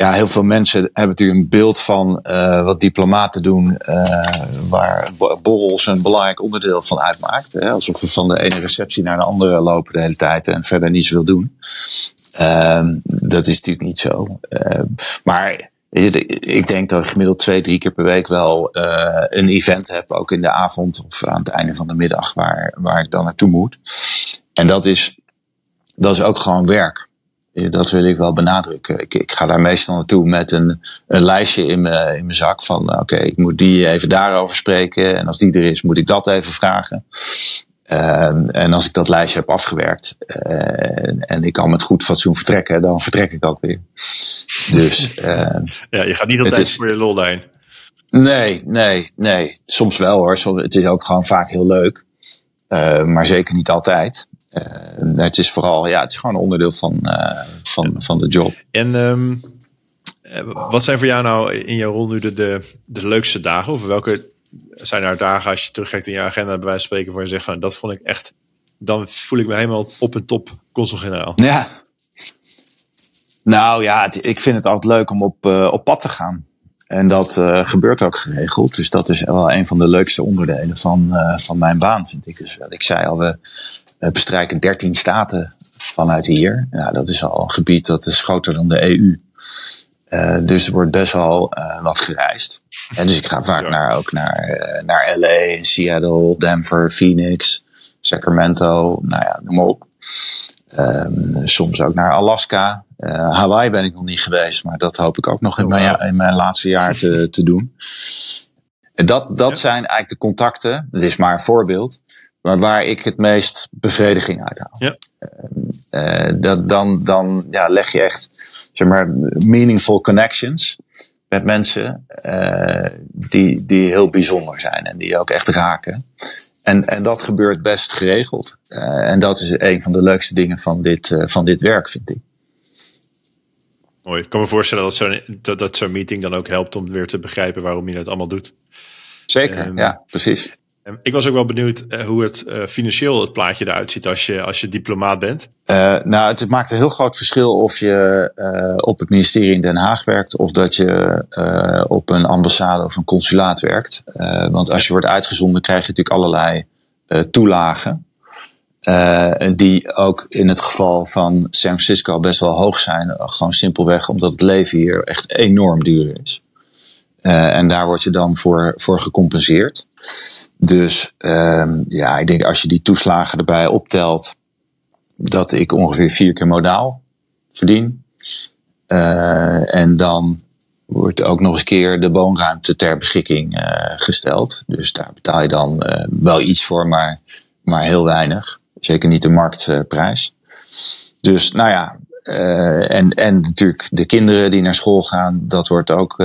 Ja, heel veel mensen hebben natuurlijk een beeld van uh, wat diplomaten doen, uh, waar borrels een belangrijk onderdeel van uitmaakt. Hè? Alsof we van de ene receptie naar de andere lopen de hele tijd en verder niet zoveel doen. Uh, dat is natuurlijk niet zo. Ehm, maar ik denk dat ik gemiddeld twee, drie keer per week wel uh, een event heb, ook in de avond of aan het einde van de middag, waar, waar ik dan naartoe moet. En dat is, dat is ook gewoon werk. Dat wil ik wel benadrukken. Ik, ik ga daar meestal naartoe met een, een lijstje in mijn, in mijn zak van oké, ik moet die even daarover spreken. En als die er is, moet ik dat even vragen. Uh, en als ik dat lijstje heb afgewerkt uh, en ik kan met goed fatsoen vertrekken, dan vertrek ik ook weer. Dus, uh, ja, je gaat niet altijd is, voor je lol. Nee, nee, nee. Soms wel hoor. Soms, het is ook gewoon vaak heel leuk. Maar zeker niet altijd. Uh, het is vooral, ja, het is gewoon een onderdeel van, uh, van, van de job. En um, wat zijn voor jou nou in jouw rol nu de, de, de leukste dagen? Of welke zijn er dagen als je terugkijkt in je agenda bij wijze van spreken waar je zegt van dat vond ik echt, dan voel ik me helemaal op en top consul-generaal. Ja. Nou ja, het, ik vind het altijd leuk om op, uh, op pad te gaan. En dat uh, gebeurt ook geregeld. Dus dat is wel een van de leukste onderdelen van, uh, van mijn baan, vind ik. Dus wat ik zei al, we bestrijken 13 staten vanuit hier. Nou, dat is al een gebied dat is groter dan de EU. Uh, dus er wordt best wel uh, wat gereisd. En dus ik ga vaak naar, ook naar, uh, naar LA, Seattle, Denver, Phoenix, Sacramento, nou ja, noem maar op. Um, soms ook naar Alaska. Hawaii ben ik nog niet geweest, maar dat hoop ik ook nog in, oh, mijn, in mijn laatste jaar te, te doen. En dat, dat ja. zijn eigenlijk de contacten. Dat is maar een voorbeeld. Maar waar ik het meest bevrediging uit haal. Ja. Uh, dat, dan dan ja, leg je echt zeg maar, meaningful connections met mensen uh, die, die heel bijzonder zijn en die ook echt raken. En, en dat gebeurt best geregeld. Uh, en dat is een van de leukste dingen van dit, van dit werk, vind ik. Mooi. Ik kan me voorstellen dat zo'n dat, dat zo'n meeting dan ook helpt om weer te begrijpen waarom je het allemaal doet. Zeker, um, ja, precies. Ik was ook wel benieuwd uh, hoe het uh, financieel het plaatje eruit ziet als je, als je diplomaat bent. Uh, nou, het maakt een heel groot verschil of je op het ministerie in Den Haag werkt of dat je op een ambassade of een consulaat werkt. want als je wordt uitgezonden krijg je natuurlijk allerlei toelagen. die ook in het geval van San Francisco best wel hoog zijn. Gewoon simpelweg omdat het leven hier echt enorm duur is. en daar word je dan voor, voor gecompenseerd. Dus um, ja, ik denk als je die toeslagen erbij optelt, dat ik ongeveer vier keer modaal verdien. Uh, en dan wordt ook nog eens keer de woonruimte ter beschikking uh, gesteld. Dus daar betaal je dan uh, wel iets voor, maar, maar heel weinig. Zeker niet de marktprijs. dus nou ja, en, en natuurlijk de kinderen die naar school gaan, dat wordt ook,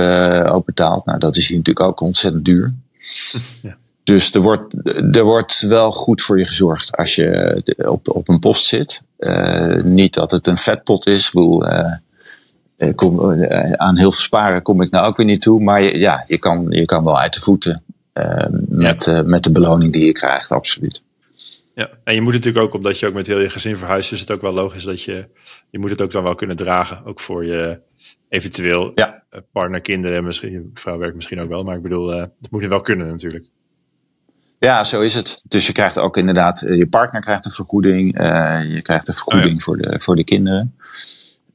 ook betaald. Nou, dat is hier natuurlijk ook ontzettend duur. Ja. Dus er wordt, er wordt wel goed voor je gezorgd als je op, op een post zit. Uh, niet dat het een vetpot is. Bedoel, uh, kom, uh, aan heel veel sparen kom ik nou ook weer niet toe. Maar je, ja, je kan, je kan wel uit de voeten met, ja. met de beloning die je krijgt, absoluut. Ja, en je moet natuurlijk ook, omdat je ook met heel je gezin verhuist, is het ook wel logisch dat je, je moet het ook dan wel kunnen dragen. Ook voor je eventueel ja. partner, kinderen, misschien, vrouw werkt misschien ook wel. Maar ik bedoel, het moet wel kunnen natuurlijk. Ja, zo is het. Dus je krijgt ook inderdaad, eh, je partner krijgt een vergoeding, uh, je krijgt een vergoeding oh ja. voor, de, voor de kinderen.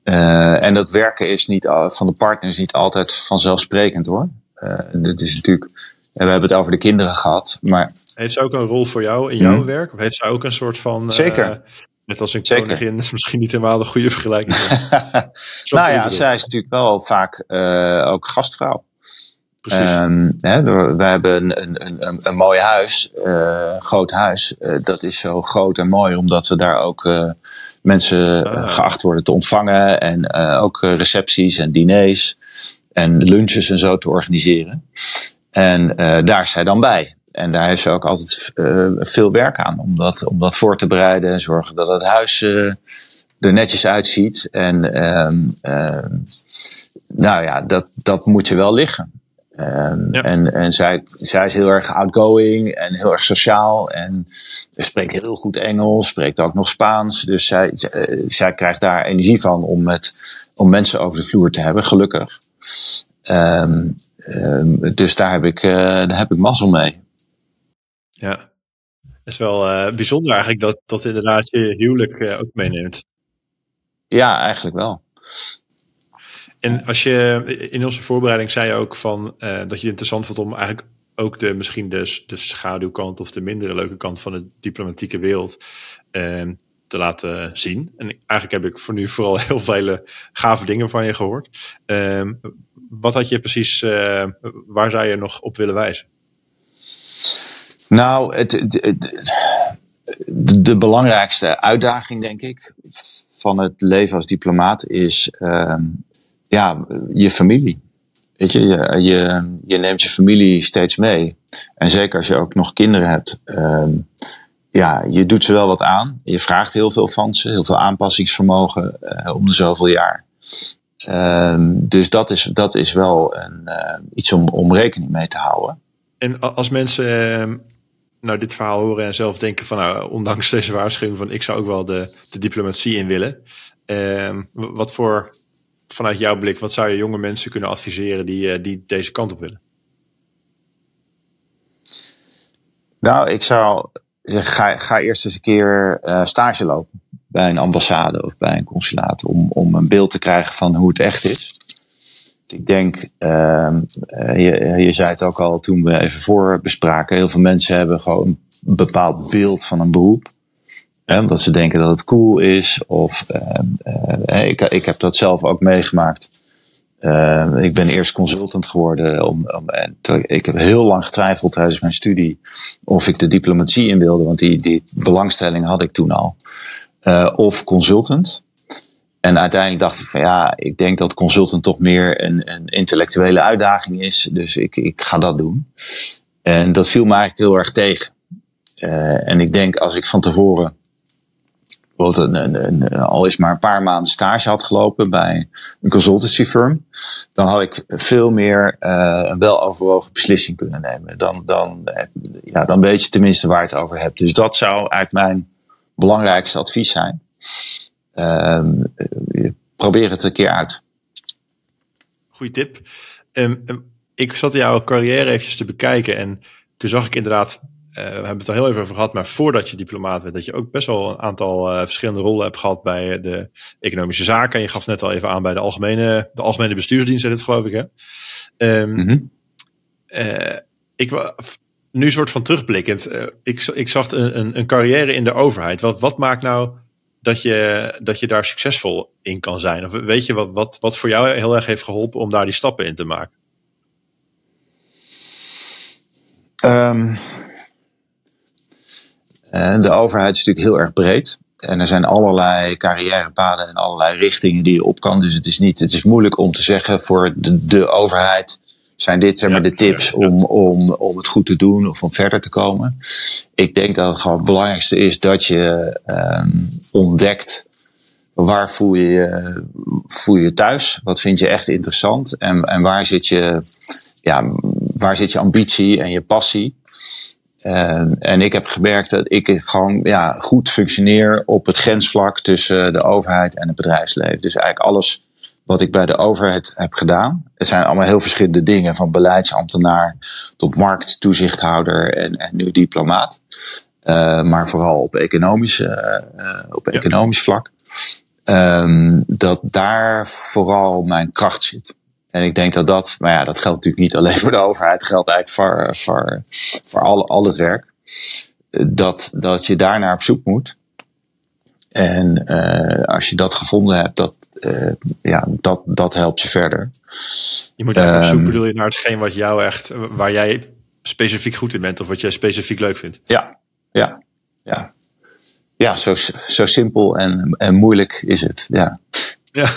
Uh, en dat werken is niet, van de partner is niet altijd vanzelfsprekend hoor. Uh, dit is natuurlijk, we hebben het over de kinderen gehad, maar... Heeft ze ook een rol voor jou in jouw hmm. werk? Of heeft ze ook een soort van... Zeker. Net als een Zeker. koningin, is misschien niet helemaal een goede vergelijking. nou ja, zij is natuurlijk wel vaak ook gastvrouw. Precies. Um, hè, we hebben een, een, een, een mooi huis, uh, groot huis. Uh, dat is zo groot en mooi omdat we daar ook mensen ah. geacht worden te ontvangen. En ook recepties en diners en lunches en zo te organiseren. En daar is zij dan bij. En daar heeft ze ook altijd veel werk aan om dat, om dat voor te bereiden en zorgen dat het huis er netjes uitziet. En ehm, ehm, nou ja, dat, dat moet je wel liggen. Um, ja. En, en zij, zij is heel erg outgoing en heel erg sociaal. En spreekt heel goed Engels, spreekt ook nog Spaans. Dus zij, zij, zij krijgt daar energie van om met om mensen over de vloer te hebben, gelukkig. Ehm, ehm, dus daar heb, ik, uh, daar heb ik mazzel mee. Is wel uh, bijzonder eigenlijk dat, dat inderdaad je huwelijk uh, ook meeneemt. Ja, eigenlijk wel. En als je in onze voorbereiding zei je ook van dat je het interessant vond om eigenlijk ook de, misschien de, de schaduwkant of de mindere leuke kant van de diplomatieke wereld ehm, te laten zien. En eigenlijk heb ik voor nu vooral heel vele gave dingen van je gehoord. Ehm, wat had je precies, waar zou je nog op willen wijzen? Nou, het, de, belangrijkste uitdaging, denk ik, van het leven als diplomaat is uh, ja, je familie. Weet je, je, je, neemt je familie steeds mee. En zeker als je ook nog kinderen hebt. Uh, ja, je doet ze wel wat aan. Je vraagt heel veel van ze, heel veel aanpassingsvermogen uh, om de zoveel jaar. Ehm, dus dat is, dat is wel een, uh, iets om, om rekening mee te houden. En als mensen nou dit verhaal horen en zelf denken van nou, ondanks deze waarschuwing van ik zou ook wel de, de diplomatie in willen. Ehm, wat voor, vanuit jouw blik, wat zou je jonge mensen kunnen adviseren die, uh, die deze kant op willen? Nou, ik zou ga, ga eerst eens een keer uh, stage lopen bij een ambassade of bij een consulaat om, om een beeld te krijgen van hoe het echt is. Ik denk, uh, je, je zei het ook al toen we even voor bespraken, heel veel mensen hebben gewoon een bepaald beeld van een beroep. Hè, omdat ze denken dat het cool is. Of uh, ik, ik heb dat zelf ook meegemaakt. Uh, ik ben eerst consultant geworden. Om, en ik heb heel lang getwijfeld tijdens mijn studie of ik de diplomatie in wilde, want die, die belangstelling had ik toen al. Uh, of consultant. En uiteindelijk dacht ik van ja, ik denk dat consultant toch meer een, een intellectuele uitdaging is. Dus ik, ik ga dat doen. En dat viel me eigenlijk heel erg tegen. Uh, en ik denk als ik van tevoren een, een, al is maar een paar maanden stage had gelopen bij een consultancy firm, dan had ik veel meer uh, een weloverwogen beslissing kunnen nemen. Dan, dan, ja, dan weet je tenminste waar je het over hebt. Dus dat zou eigenlijk mijn belangrijkste advies zijn. Uh, probeer het een keer uit. Goeie tip. Um, ik zat jouw carrière eventjes te bekijken en toen zag ik inderdaad uh, we hebben het er heel even over gehad, maar voordat je diplomaat werd, dat je ook best wel een aantal uh, verschillende rollen hebt gehad bij de economische zaken. En je gaf net al even aan bij de algemene, de algemene bestuursdienst, dit geloof ik. Hè? Um, mm -hmm. uh, ik nu soort van terugblikkend. ik, ik zag een, een, een, carrière in de overheid. Wat, wat maakt nou dat je, dat je daar succesvol in kan zijn? Of weet je wat, wat, wat voor jou heel erg heeft geholpen om daar die stappen in te maken? Um de overheid is natuurlijk heel erg breed. En er zijn allerlei carrièrepaden en allerlei richtingen die je op kan. Dus het is, niet, het is moeilijk om te zeggen voor de, de overheid zijn dit zeg maar, de tips om, om, om het goed te doen of om verder te komen. Ik denk dat het gewoon het belangrijkste is dat je um, ontdekt waar voel je, je voel je thuis, wat vind je echt interessant en, en waar, zit je, ja, waar zit je ambitie en je passie. Uh, en ik heb gemerkt dat ik gewoon ja, goed functioneer op het grensvlak tussen de overheid en het bedrijfsleven. Dus eigenlijk alles wat ik bij de overheid heb gedaan. Het zijn allemaal heel verschillende dingen, van beleidsambtenaar tot markttoezichthouder en, en nu diplomaat. Uh, maar vooral op economisch, uh, op economisch vlak. Um, dat daar vooral mijn kracht zit. En ik denk dat dat, maar ja, dat geldt natuurlijk niet alleen voor de overheid, geldt eigenlijk voor, voor, voor al, al het werk. Dat, dat je daar naar op zoek moet. En uh, als je dat gevonden hebt, dat, ja, dat, dat helpt je verder. Je moet eigenlijk um, op zoek bedoel je naar hetgeen wat jou echt, waar jij specifiek goed in bent of wat jij specifiek leuk vindt. Ja, ja, ja. Ja, zo, zo simpel en, en moeilijk is het. Ja. Ja.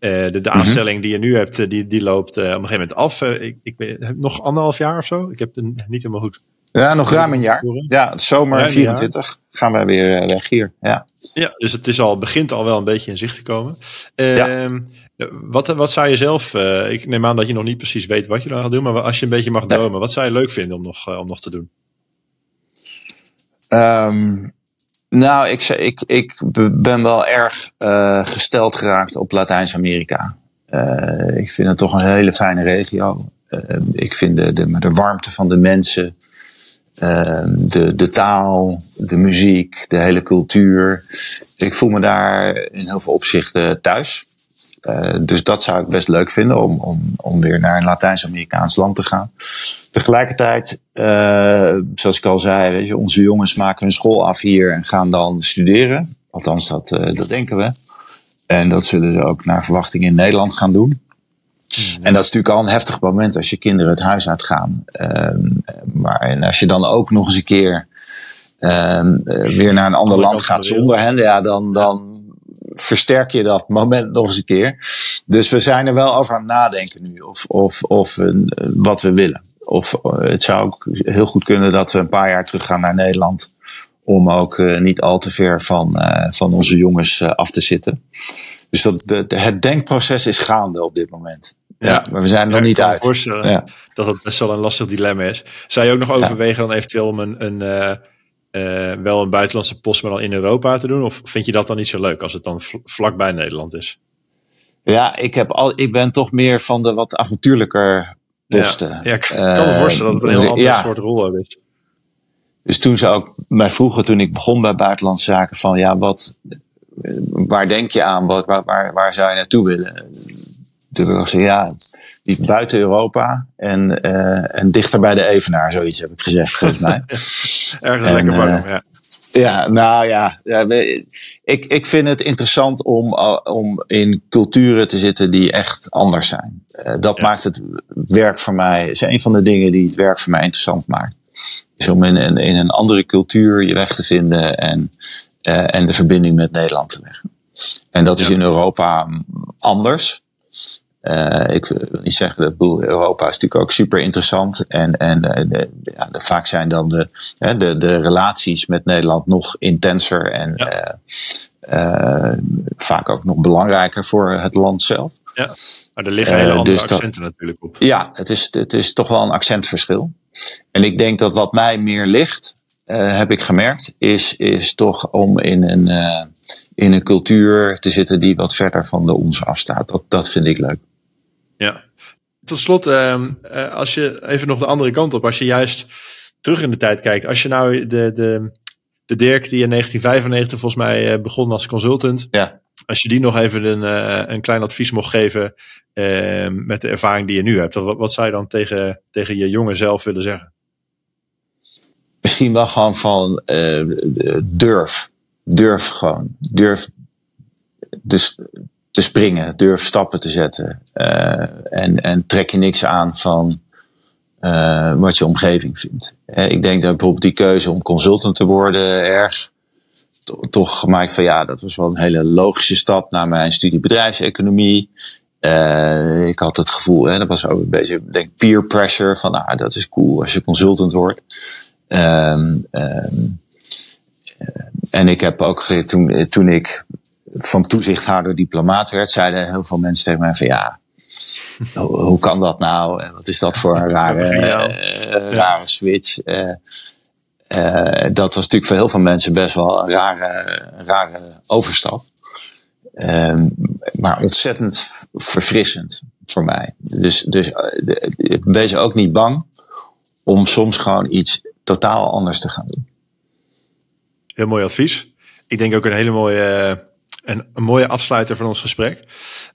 Uh, de, de aanstelling die je nu hebt, die, die loopt uh, op een gegeven moment af. Uh, ik, ik heb nog anderhalf jaar of zo. Ik heb het niet helemaal goed. Ja, nog ruim een jaar. Ja, zomer ruim 24 gaan wij weer weg hier. Ja. ja, dus het is al, begint al wel een beetje in zicht te komen. Ja. Ehm, wat, wat zou je zelf, ik neem aan dat je nog niet precies weet wat je dan gaat doen, maar als je een beetje mag dromen, nee. wat zou je leuk vinden om nog, om nog te doen? Um, Nou, ik, ik, ik ben wel erg uh, gesteld geraakt op Latijns-Amerika. Uh, ik vind het toch een hele fijne regio. Uh, ik vind de, de, de, warmte van de mensen, de, de taal, de muziek, de hele cultuur. Ik voel me daar in heel veel opzichten thuis. dus dat zou ik best leuk vinden om, om, om weer naar een Latijns-Amerikaans land te gaan. Tegelijkertijd, uh, zoals ik al zei, weet je, onze jongens maken hun school af hier en gaan dan studeren. Althans, dat, uh, dat denken we. En dat zullen ze ook naar verwachting in Nederland gaan doen. Mhm. En dat is natuurlijk al een heftig moment als je kinderen het huis uitgaan. Uh, maar en als je dan ook nog eens een keer ehm, eh, weer naar een ander land gaat zonder hen, ja, dan, dan versterk je dat moment nog eens een keer. Dus we zijn er wel over aan het nadenken nu of, of, of wat we willen. Of eh, het zou ook heel goed kunnen dat we een paar jaar terug gaan naar Nederland. Om ook uh, niet al te ver van, uh, van onze jongens uh, af te zitten. Dus dat, de, de, het denkproces is gaande op dit moment. Ja, maar we zijn er nog niet uit. Ik kan me voorstellen ja. dat het best wel een lastig dilemma is. Zou je ook nog overwegen dan eventueel om een, een wel een buitenlandse post, maar dan in Europa te doen? Of vind je dat dan niet zo leuk als het dan vlakbij Nederland is? Ja, ik, heb al, ik ben toch meer van de wat avontuurlijker ja, ja, ik kan me voorstellen dat het een heel ander soort rol is. Dus toen ze ook mij vroegen, toen ik begon bij Buitenlandse Zaken, van ja, wat, waar denk je aan? Wat, waar, waar, waar zou je naartoe willen? Ik gezegd, ja, die buiten Europa en, uh, en dichter bij de Evenaar, zoiets heb ik gezegd, volgens mij. Erg lekker warm, uh, ja. Ja, nou ja, ja, ik, ik vind het interessant om, uh, om in culturen te zitten die echt anders zijn. Uh, dat ja. maakt het werk voor mij, is een van de dingen die het werk voor mij interessant maakt. Is om in, in, in een andere cultuur je weg te vinden en, uh, en de verbinding met Nederland te leggen. En dat is in Europa anders. Uh, ik wil niet zeggen dat boel, Europa is natuurlijk ook super interessant. En, en uh, de, ja, de, vaak zijn dan de, de, de relaties met Nederland nog intenser en ja. uh, vaak ook nog belangrijker voor het land zelf. Ja, maar er liggen hele andere dus accenten dat, natuurlijk op. Ja, het is, het is toch wel een accentverschil. En ik denk dat wat mij meer ligt, heb ik gemerkt, is, is toch om in een, in een cultuur te zitten die wat verder van de ons afstaat. Dat, dat vind ik leuk. Ja. Tot slot, uh, als je even nog de andere kant op, als je juist terug in de tijd kijkt, als je nou de, de, de Dirk die in 1995 volgens mij uh, begon als consultant, ja. als je die nog even een, uh, een klein advies mocht geven ehm, met de ervaring die je nu hebt, wat, wat zou je dan tegen, tegen je jongen zelf willen zeggen? Misschien wel gewoon van durf. Durf gewoon. Durf. Dus te springen, durf stappen te zetten. Uh, en, en trek je niks aan van uh, wat je omgeving vindt. Uh, ik denk dat bijvoorbeeld die keuze om consultant te worden erg to toch gemaakt van ja, dat was wel een hele logische stap naar mijn studie bedrijfseconomie. ik had het gevoel, hè, dat was ook een beetje denk peer pressure van nou, dat is cool als je consultant wordt. Um, um, en ik heb ook toen, toen ik van toezichthouder diplomaat werd, zeiden heel veel mensen tegen mij van ja, hoe, hoe kan dat nou? En wat is dat voor een rare, uh, rare switch? Uh, uh, dat was natuurlijk voor heel veel mensen best wel een rare, rare overstap. Ehm, maar ontzettend verfrissend voor mij. Dus, dus wees ook niet bang om soms gewoon iets totaal anders te gaan doen. Heel mooi advies. Ik denk ook een hele mooie een, een mooie afsluiter van ons gesprek.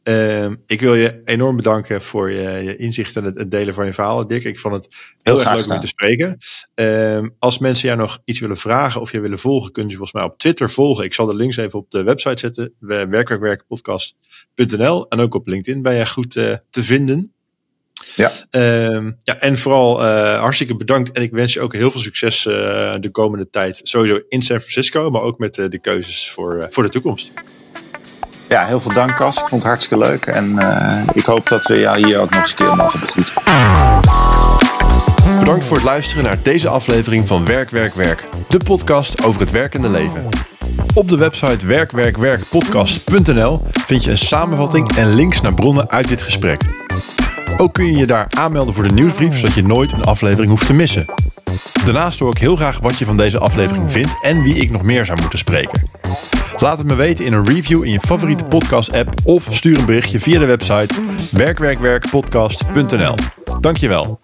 Uh, ik wil je enorm bedanken voor je, je inzicht en het, het, delen van je verhaal, Dick. Ik vond het heel, heel erg leuk om je te spreken. Uh, als mensen jou nog iets willen vragen of je willen volgen, kunnen ze volgens mij op Twitter volgen. Ik zal de links even op de website zetten, werkwerkwerkpodcast.nl. En ook op LinkedIn ben jij goed uh, te vinden. Ja. Uh, ja, en vooral uh, hartstikke bedankt. En ik wens je ook heel veel succes uh, de komende tijd. Sowieso in San Francisco, maar ook met uh, de keuzes voor, voor de toekomst. Ja, heel veel dank Cas. Ik vond het hartstikke leuk. En ik hoop dat we jou hier ook nog eens een keer mogen begroeten. Bedankt voor het luisteren naar deze aflevering van Werk, Werk, Werk. De podcast over het werkende leven. Op de website werkwerkwerkpodcast.nl vind je een samenvatting en links naar bronnen uit dit gesprek. Ook kun je je daar aanmelden voor de nieuwsbrief, zodat je nooit een aflevering hoeft te missen. Daarnaast hoor ik heel graag wat je van deze aflevering vindt en wie ik nog meer zou moeten spreken. Laat het me weten in een review in je favoriete podcast-app of stuur een berichtje via de website werkwerkwerkpodcast.nl. Dankjewel.